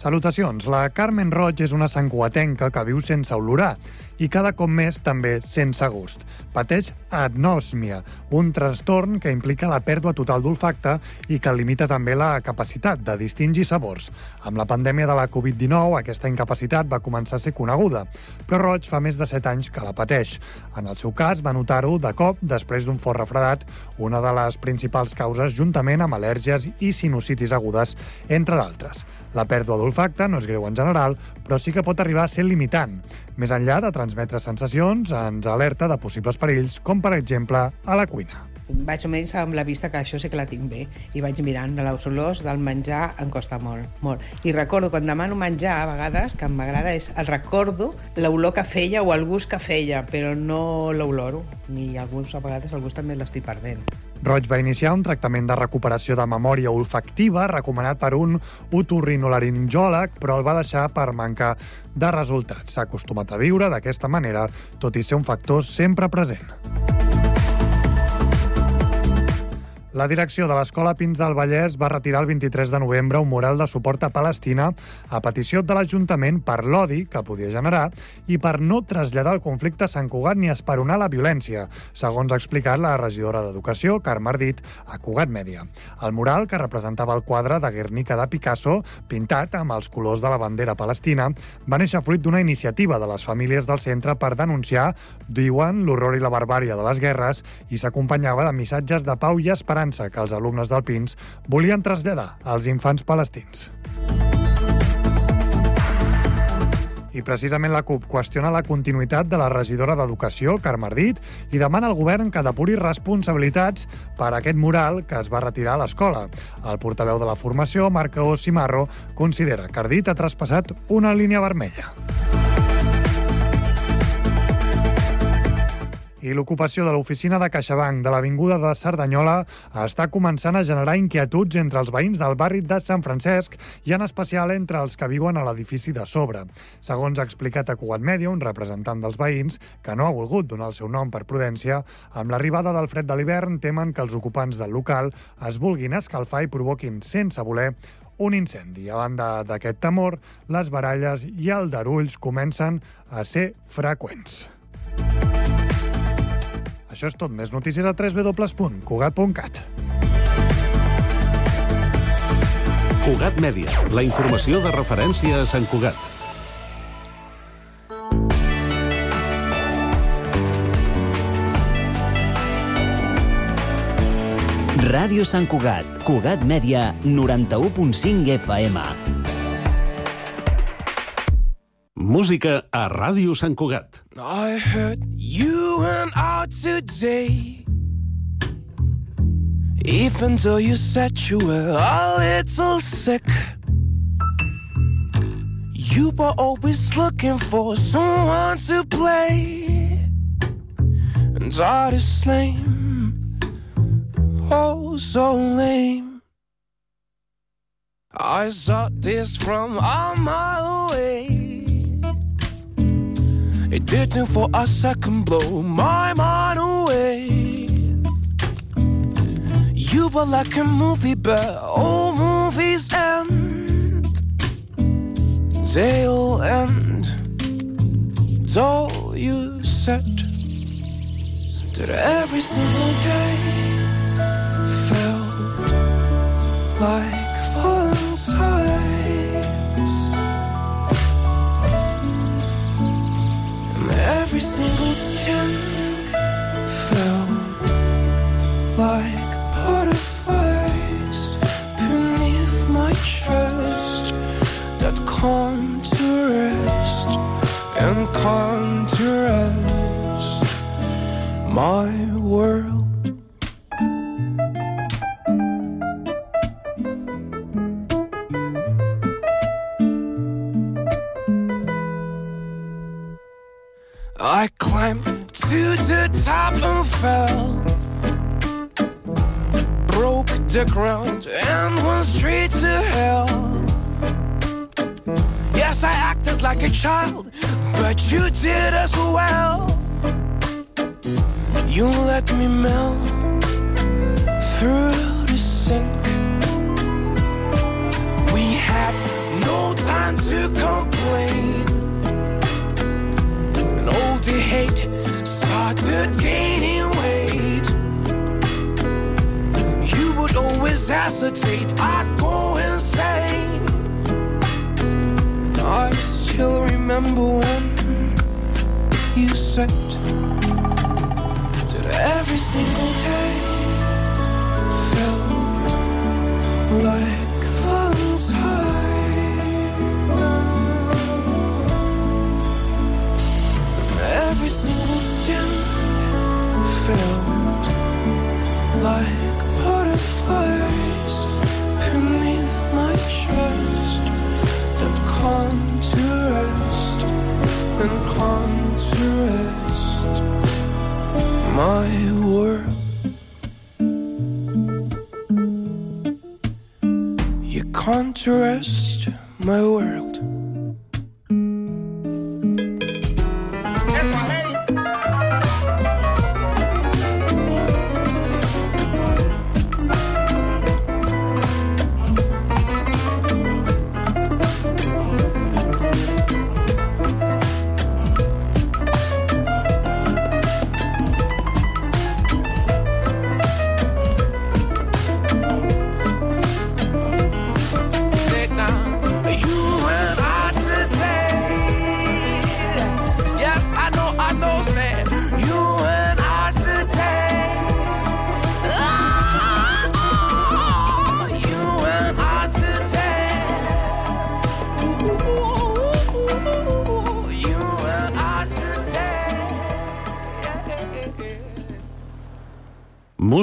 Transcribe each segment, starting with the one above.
Salutacions. La Carmen Roig és una santcuatenca que viu sense olorar i cada cop més també sense gust. Pateix agnòsmia, un trastorn que implica la pèrdua total d'olfacte i que limita també la capacitat de distingir sabors. Amb la pandèmia de la Covid-19, aquesta incapacitat va començar a ser coneguda, però Roig fa més de 7 anys que la pateix. En el seu cas, va notar-ho de cop després d'un fort refredat, una de les principals causes juntament amb al·lèrgies i sinusitis agudes, entre d'altres. La pèrdua d'olfacte no és greu en general, però sí que pot arribar a ser limitant. Més enllà de transmetre sensacions, ens alerta de possibles perills, com per exemple a la cuina. Vaig almenys amb la vista que això sí que la tinc bé i vaig mirant les olors del menjar em costa molt, molt. I recordo quan demano menjar a vegades que m'agrada és el recordo l'olor que feia o el gust que feia, però no l'oloro, ni alguns a vegades el gust també l'estic perdent. Roig va iniciar un tractament de recuperació de memòria olfactiva recomanat per un otorrinolaringòleg, però el va deixar per mancar de resultats. S'ha acostumat a viure d'aquesta manera, tot i ser un factor sempre present. La direcció de l'Escola Pins del Vallès va retirar el 23 de novembre un mural de suport a Palestina a petició de l'Ajuntament per l'odi que podia generar i per no traslladar el conflicte a Sant Cugat ni esperonar la violència, segons ha explicat la regidora d'Educació, Carme Ardit, a Cugat Mèdia. El mural, que representava el quadre de Guernica de Picasso, pintat amb els colors de la bandera palestina, va néixer fruit d'una iniciativa de les famílies del centre per denunciar, diuen, l'horror i la barbària de les guerres i s'acompanyava de missatges de pau i esperança esperança que els alumnes del Pins volien traslladar als infants palestins. I precisament la CUP qüestiona la continuïtat de la regidora d'Educació, Carme Ardit, i demana al govern que depuri responsabilitats per aquest mural que es va retirar a l'escola. El portaveu de la formació, Marco Simarro, considera que Ardit ha traspassat una línia vermella. I l'ocupació de l'oficina de CaixaBank de l'Avinguda de Cerdanyola està començant a generar inquietuds entre els veïns del barri de Sant Francesc i en especial entre els que viuen a l'edifici de sobre. Segons ha explicat a Cugat Media, un representant dels veïns, que no ha volgut donar el seu nom per prudència, amb l'arribada del fred de l'hivern temen que els ocupants del local es vulguin escalfar i provoquin sense voler un incendi. A banda d'aquest temor, les baralles i aldarulls comencen a ser freqüents. Això és tot. Més notícies a www.cugat.cat. Cugat Mèdia, la informació de referència a Sant Cugat. Ràdio Sant Cugat, Cugat Mèdia, 91.5 FM. Música a Ràdio Sant Cugat. I heard you went out today. Even though you said you were a little sick You were always looking for someone to play. And that is lame. Oh, so lame. I saw this from a mile away it didn't for a second blow my mind away. You were like a movie, but all movies end. They all end. Though you said that every single day felt like Every single sting felt like butterflies beneath my chest that come to rest and come to rest my world.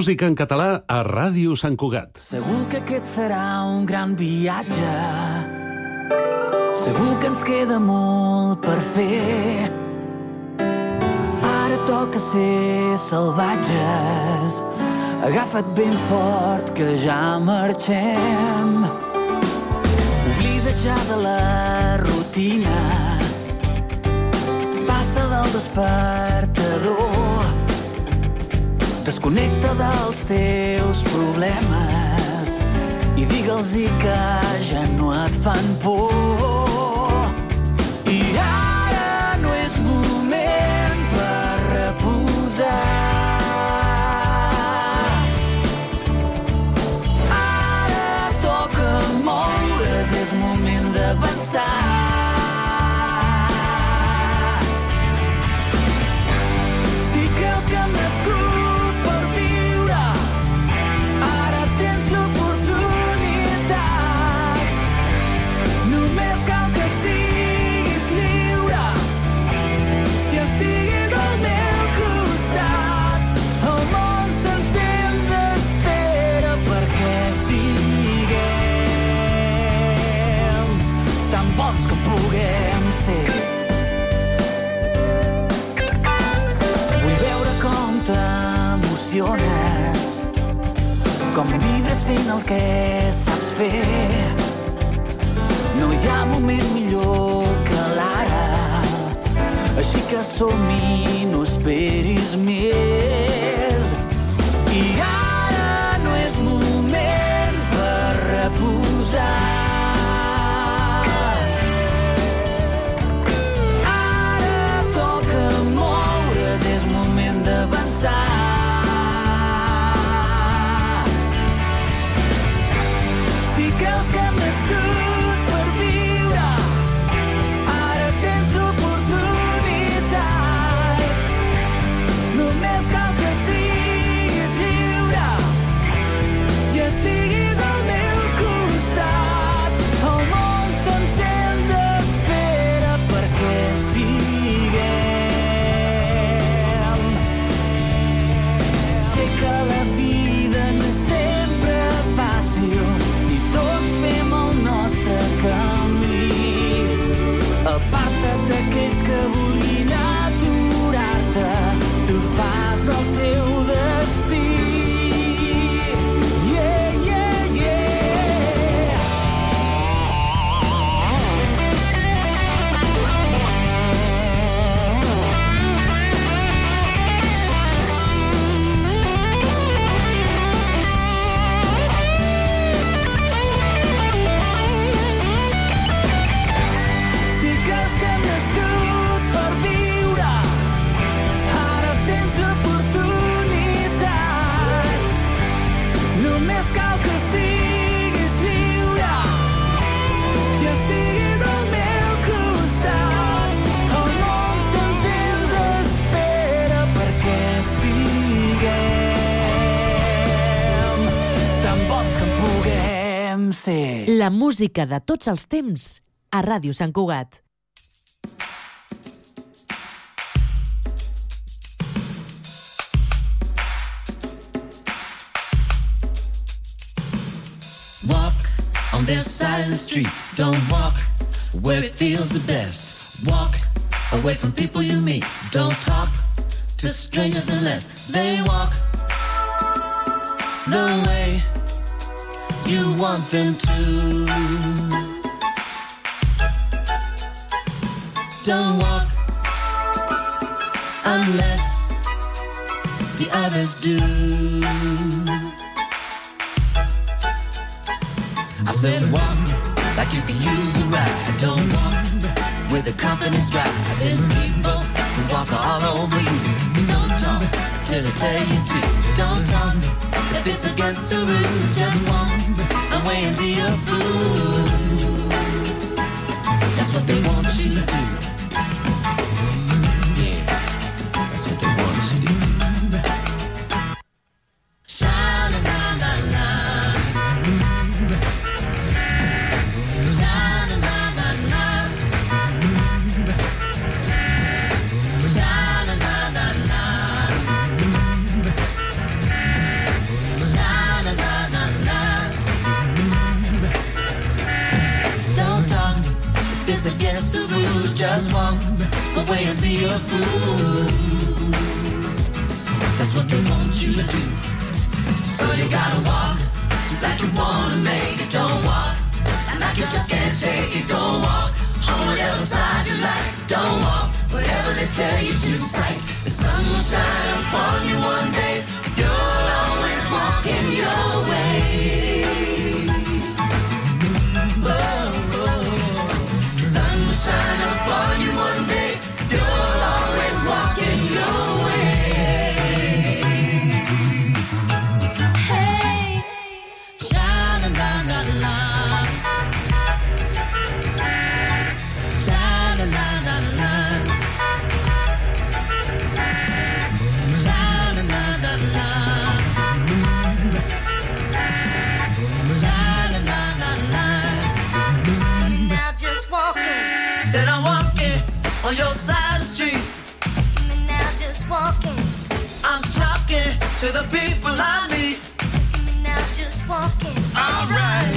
Música en català a Ràdio Sant Cugat. Segur que aquest serà un gran viatge. Segur que ens queda molt per fer. Ara toca ser salvatges. Agafa't ben fort que ja marxem. Oblida ja de la rutina. Passa del despertador. Desconnecta dels teus problemes i digue'ls que ja no et fan por. I ara com vibres fent el que saps fer. No hi ha moment millor que l'ara, així que som-hi, no esperis més. I ara no és moment per reposar. Ara música de tots els temps a Ràdio Sant Cugat. Walk on this side of the street. Don't walk where it feels the best. Walk away from people you meet. Don't talk to strangers unless they walk the way you want them to. Don't walk unless the others do. I said walk like you can use a ride. Don't walk with a confidence drive. Then people can walk all over you. Don't talk until they tell you to. Don't talk if it's against the rules. Just walk away and be a fool. Side of the street. now just walking, I'm talking to the people I meet. now just walking. Alright.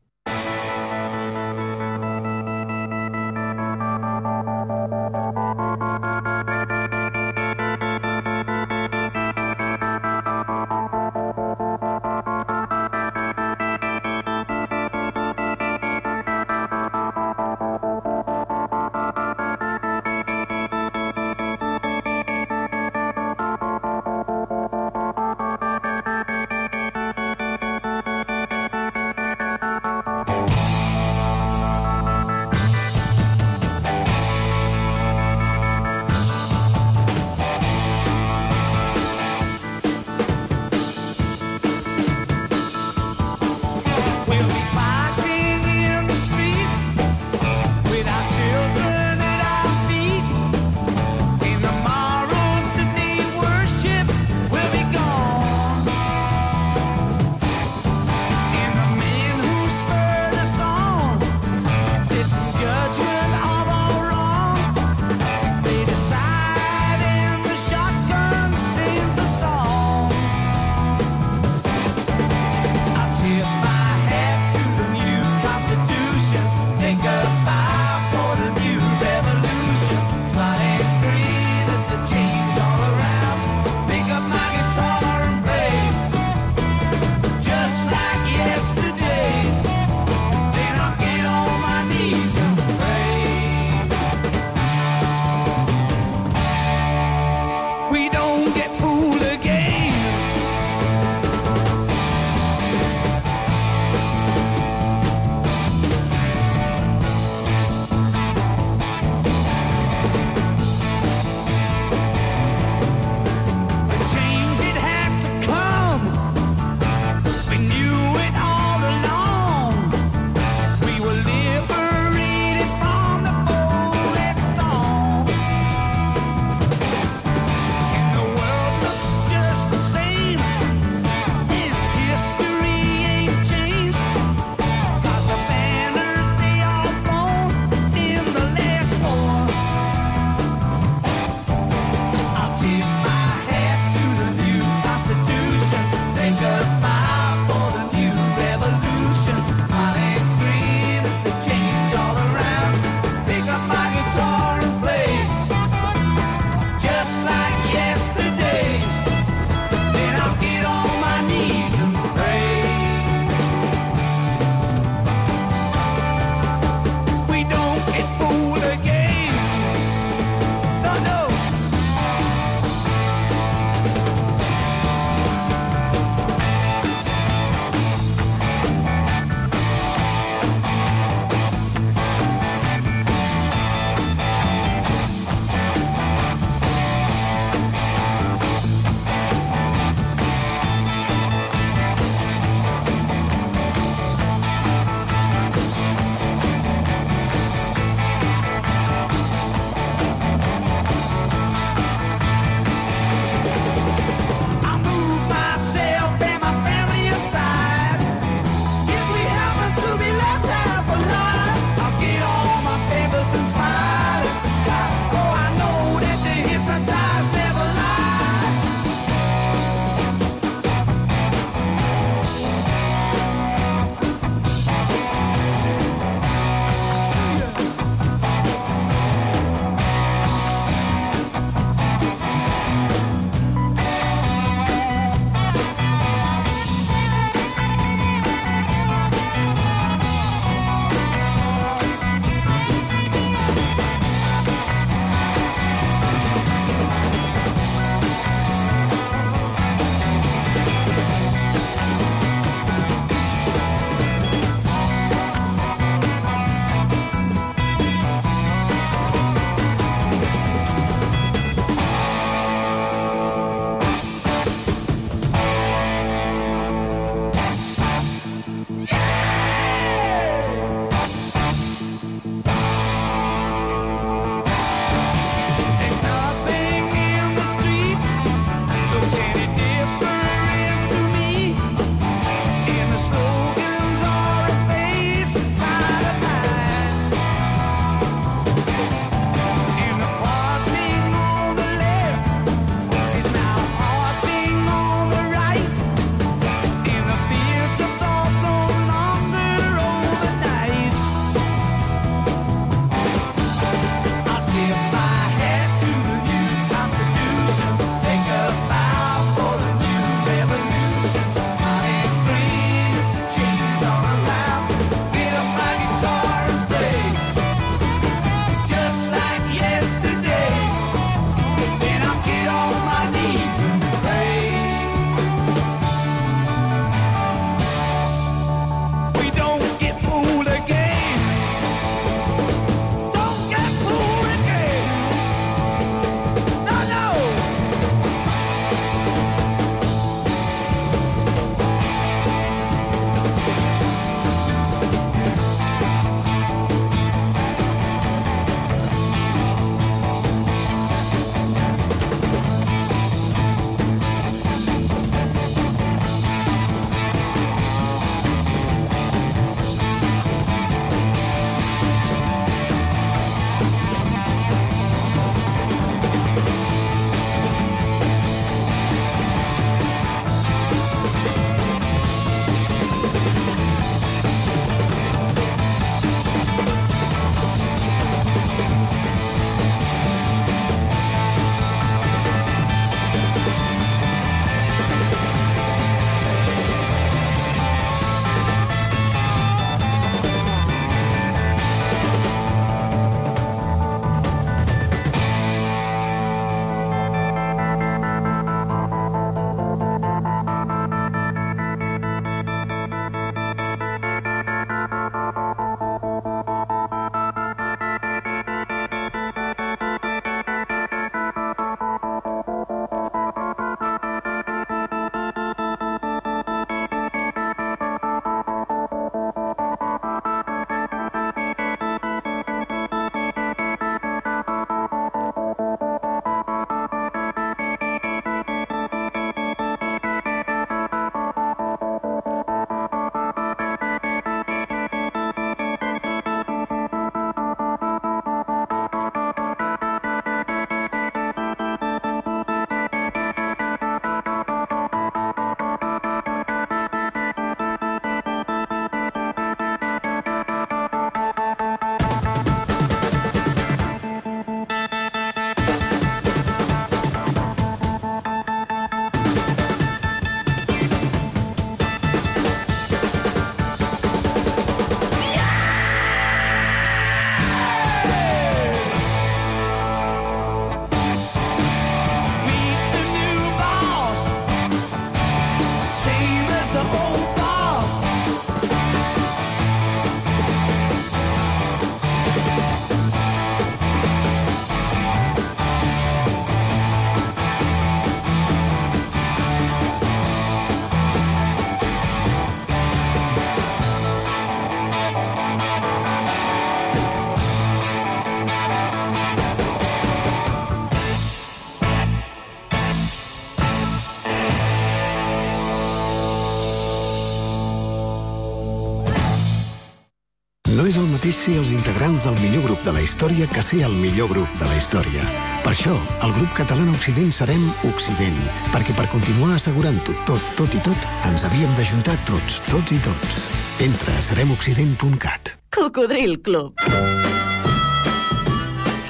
Ser els integrants del millor grup de la història que ser el millor grup de la història. Per això, el grup català Occident serem Occident, perquè per continuar assegurant-ho tot, tot i tot, ens havíem d'ajuntar tots, tots i tots. Entra a seremoccident.cat. Cocodril Club.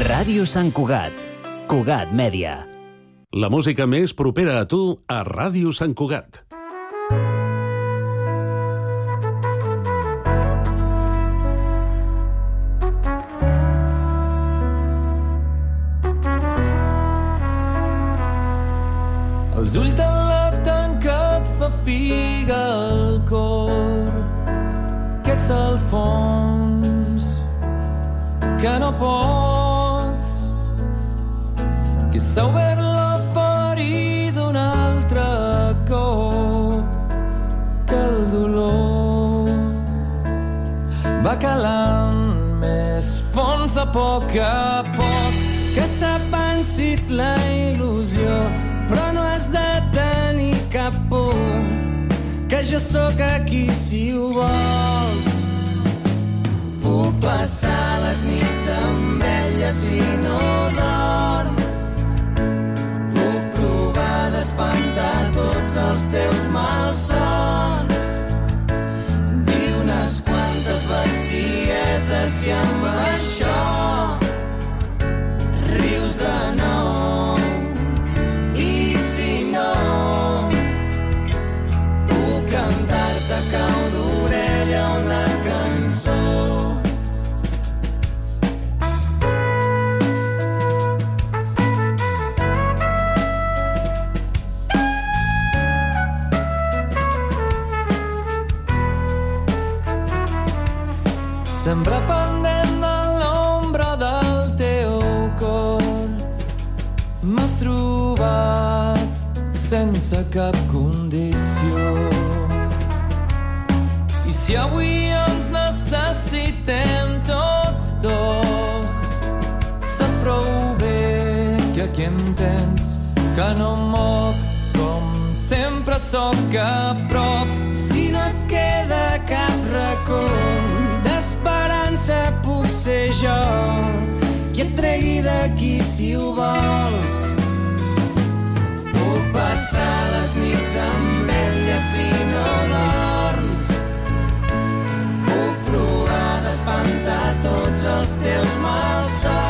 Ràdio Sant Cugat. Cugat Mèdia. La música més propera a tu a Ràdio Sant Cugat. Els ulls de la tanca et fa figa al cor que ets al fons que no pots que s'ha obert la ferida un altre cop que el dolor va calant més fons a poc a poc que s'ha pensit la il·lusió, però no has de tenir cap por, que jo sóc aquí si ho vols. Puc passar les nits amb ella si no dorms. Provar d'espantar tots els teus malsons. Dir unes quantes bestieses i amb això rius de nou. Cap condició I si avui ens necessitem tots dos Saps prou bé que aquí em tens Que no em moc com sempre sóc a prop Si no et queda cap racó d'esperança puc ser jo i et tregui d'aquí si ho vols. Dorms. Puc provar d'espantar tots els teus malsons.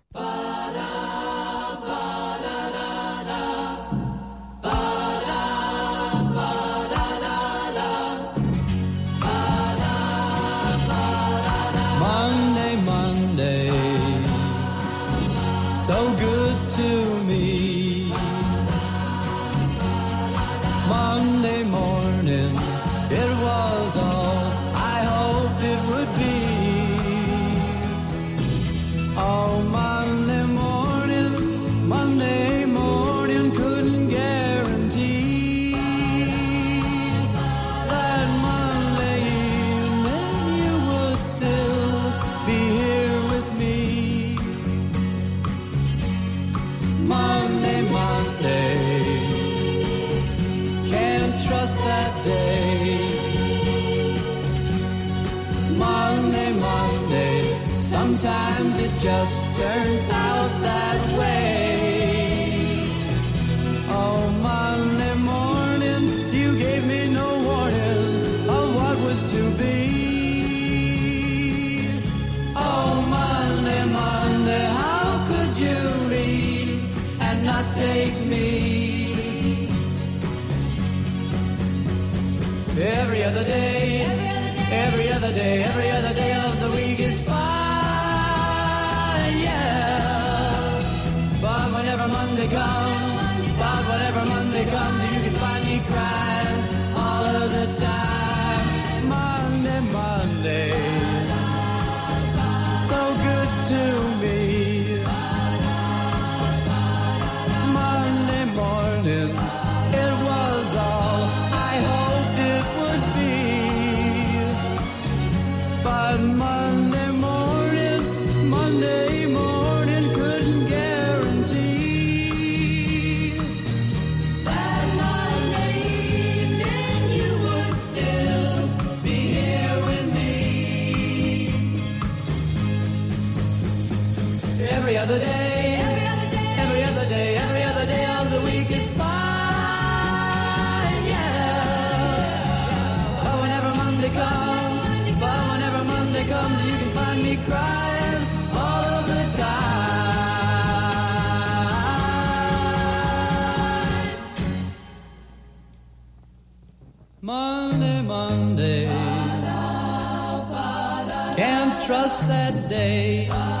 Leave not take me? Every other day, every other day, every other day of the week is fine, yeah. But whenever Monday comes, but whenever Monday comes, you can find me crying all of the time. Monday, Monday, so good to me. us that day.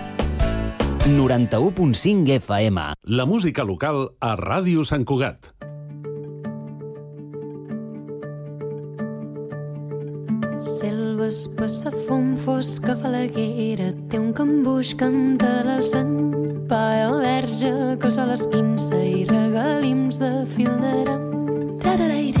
91.5 FM. La música local a Ràdio Sant Cugat. Selva espessa, fum fosca, falaguera, té un cambuix, canta l'alçant, paia verge, que el sol esquinça i regalims de fil d'aram. Tararaireiraireirairaira,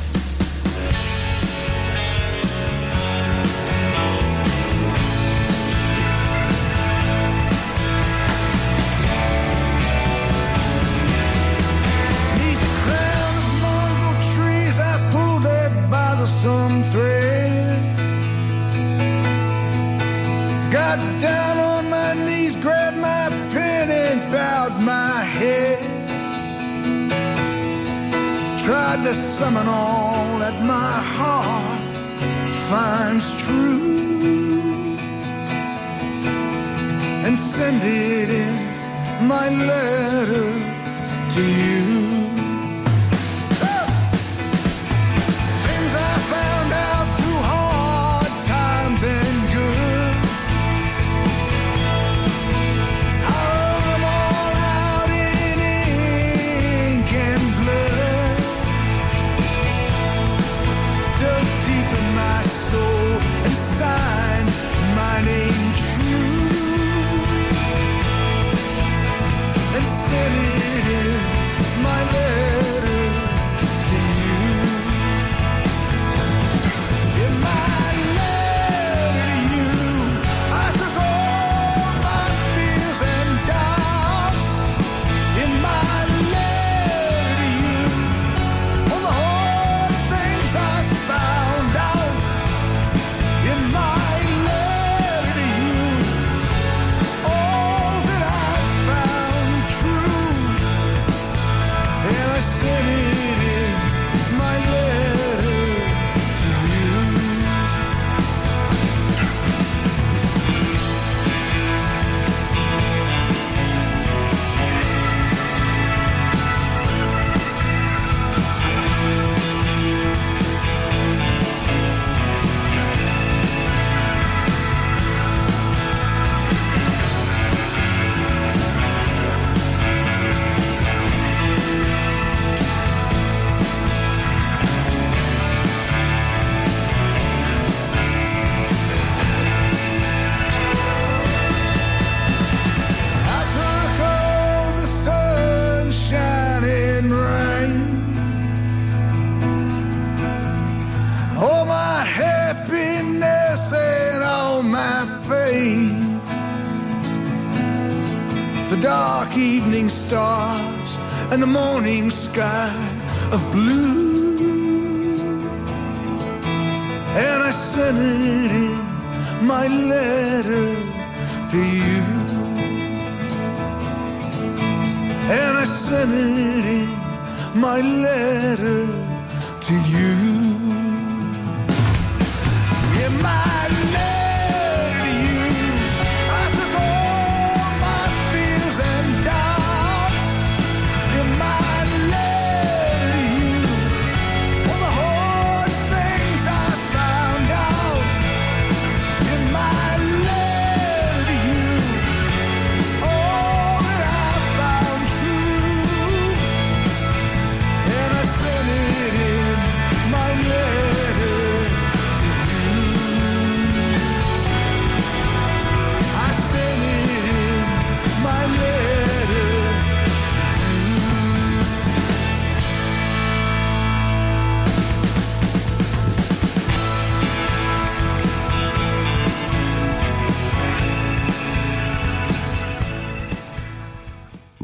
the Seminole that my heart finds true and send it in my letter to you. the dark evening stars and the morning sky of blue. And I sent it in my letter to you. And I sent it in my letter to you.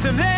Tonight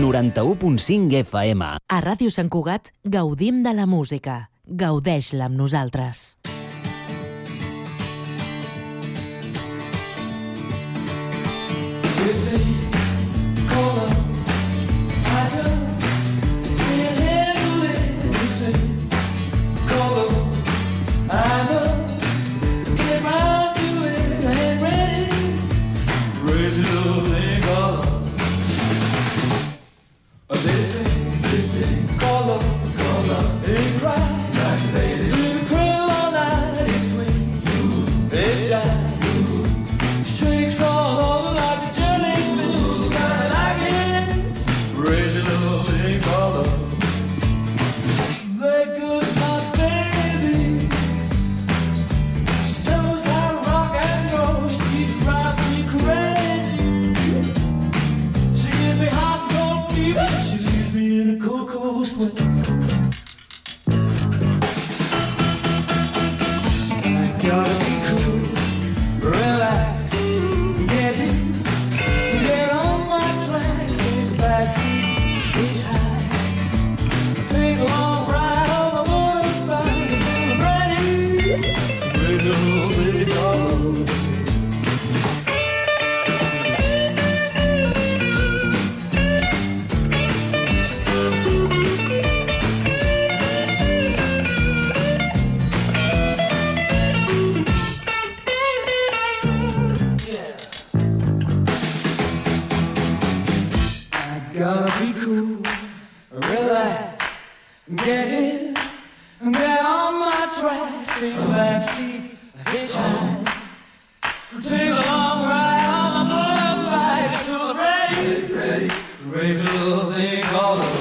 91.5 FM. A Ràdio Sant Cugat gaudim de la música. Gaudeix-la amb nosaltres. Get in, get on my tracks, take a backseat, hitchhike, take a long ride on my motorbike until I'm ready, ready, raise a little thing called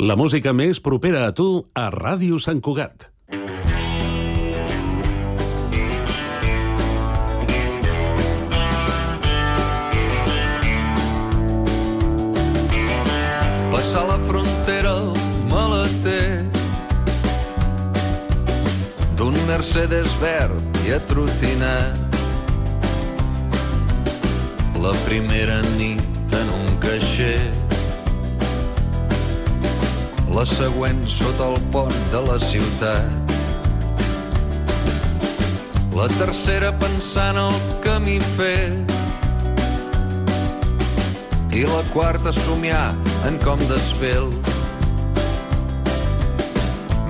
La música més propera a tu a Ràdio Sant Cugat. Passar la frontera al maleter. D'un Mercedes verd i atrotinat la primera nit en un caixer la següent sota el pont de la ciutat. La tercera pensant el camí fet. I la quarta somiar en com desfer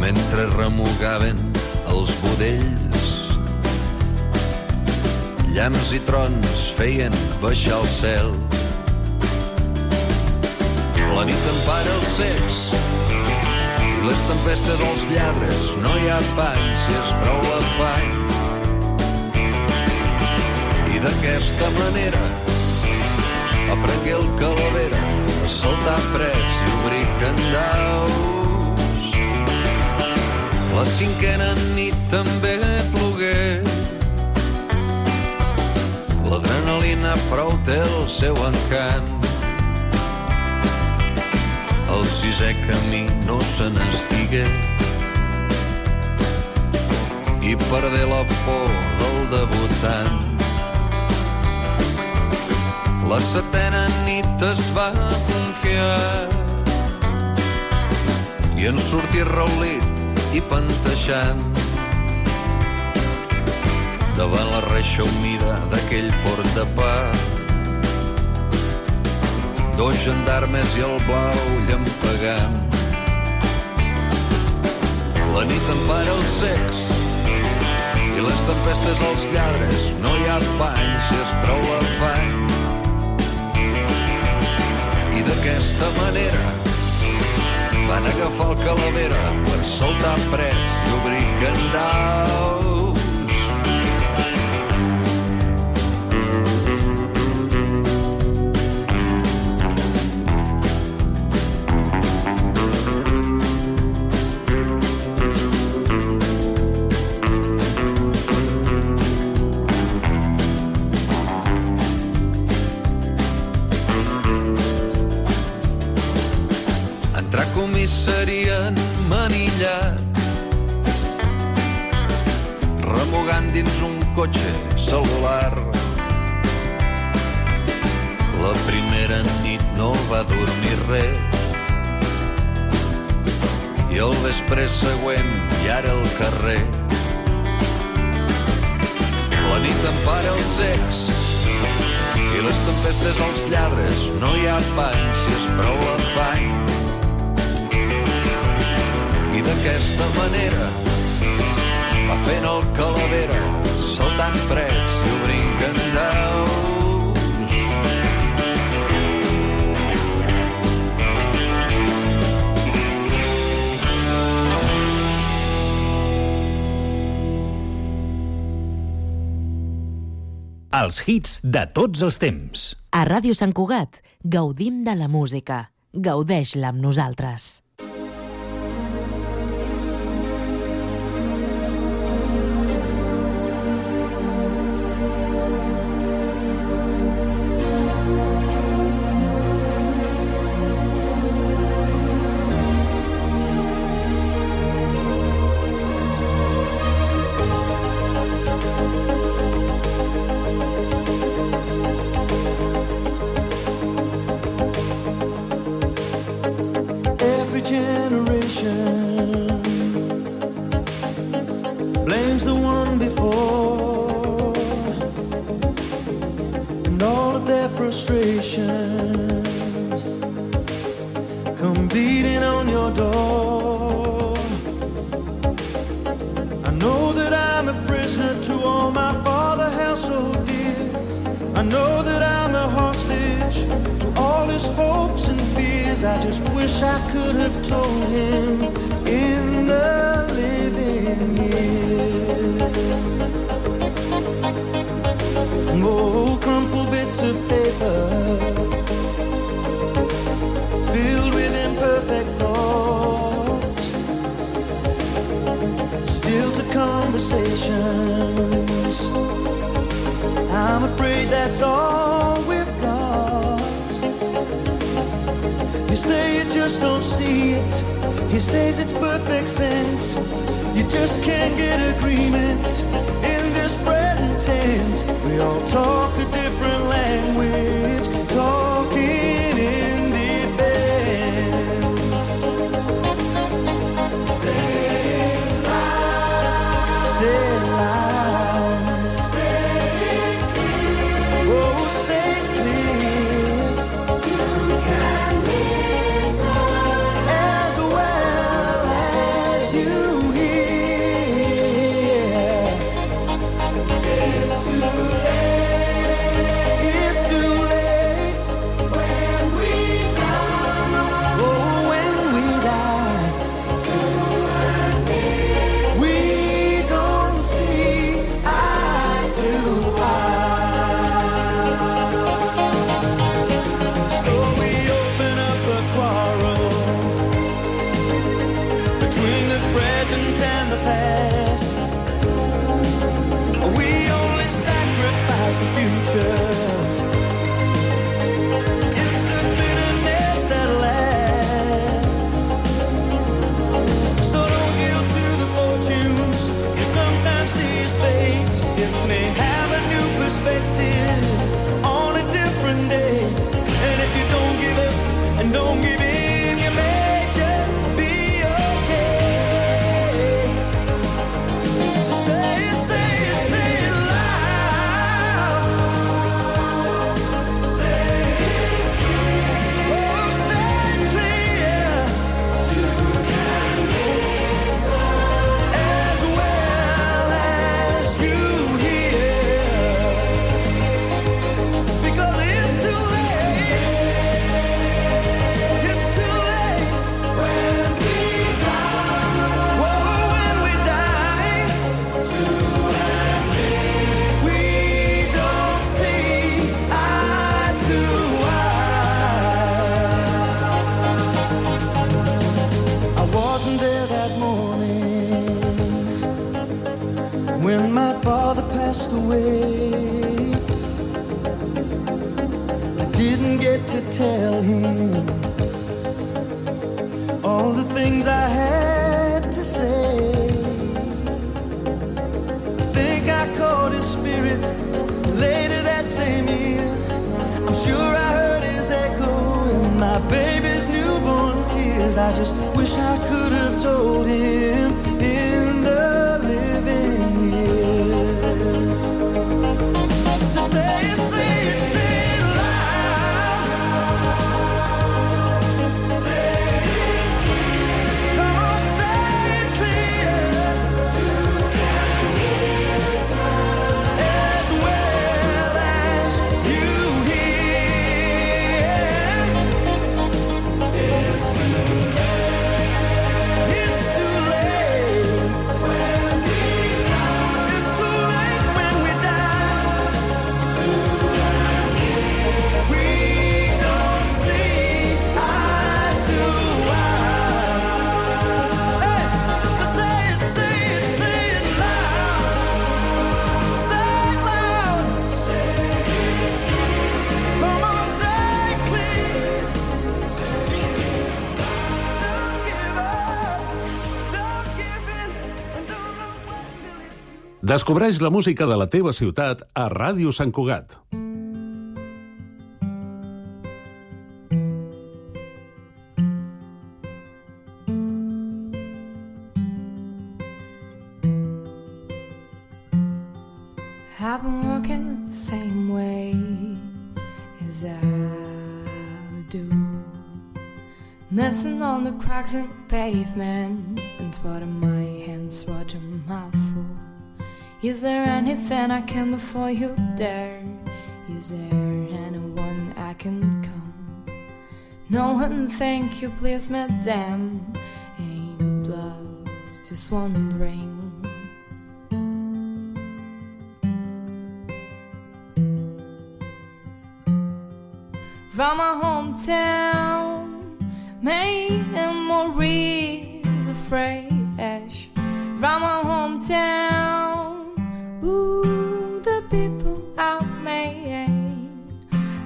mentre remugaven els budells llams i trons feien baixar el cel. La nit empara els cecs tempestes dels lladres no hi ha pany si és prou l'afany i d'aquesta manera aprengué el calavera a saltar freds i obrir candaus. La cinquena nit també plogué. L'adrenalina prou té el seu encant. El sisè camí no se n'estigué i perdé la por del debutant. La setena nit es va confiar i en sortir raulit i panteixant davant la reixa humida d'aquell forn de pa. Dos gendarmes i el blau llampegant. La nit empara els secs i les tempestes als lladres. No hi ha pany si és prou afany. I d'aquesta manera van agafar el calavera per soltar prets i obrir candaus. Comissaria manillat. Remugant dins un cotxe celular la primera nit no va dormir res. I el vespre següent i ara al carrer. La nit empara el sex i les tempestes als lladres. No hi ha pany si és prou afany i d'aquesta manera va fent el calavera saltant prets i obrint candaus Els hits de tots els temps. A Ràdio Sant Cugat gaudim de la música. Gaudeix-la amb nosaltres. I'm afraid that's all we've got. You say you just don't see it. He says it's perfect sense. You just can't get agreement in this present tense. We all talk a different language, talking Descobreix la música de la teva ciutat a Ràdio Sant Cugat. Been the same way as I do. Messing on the cracks in the pavement and throwing my hands Is there anything I can do for you there? Is there anyone I can come? No one, thank you, please, madam. Ain't lost, just wondering. From my hometown, may memories of fresh. From my hometown, Ooh, the people I've made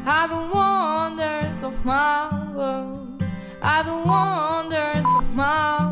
are the wonders of my world, are the wonders of my world.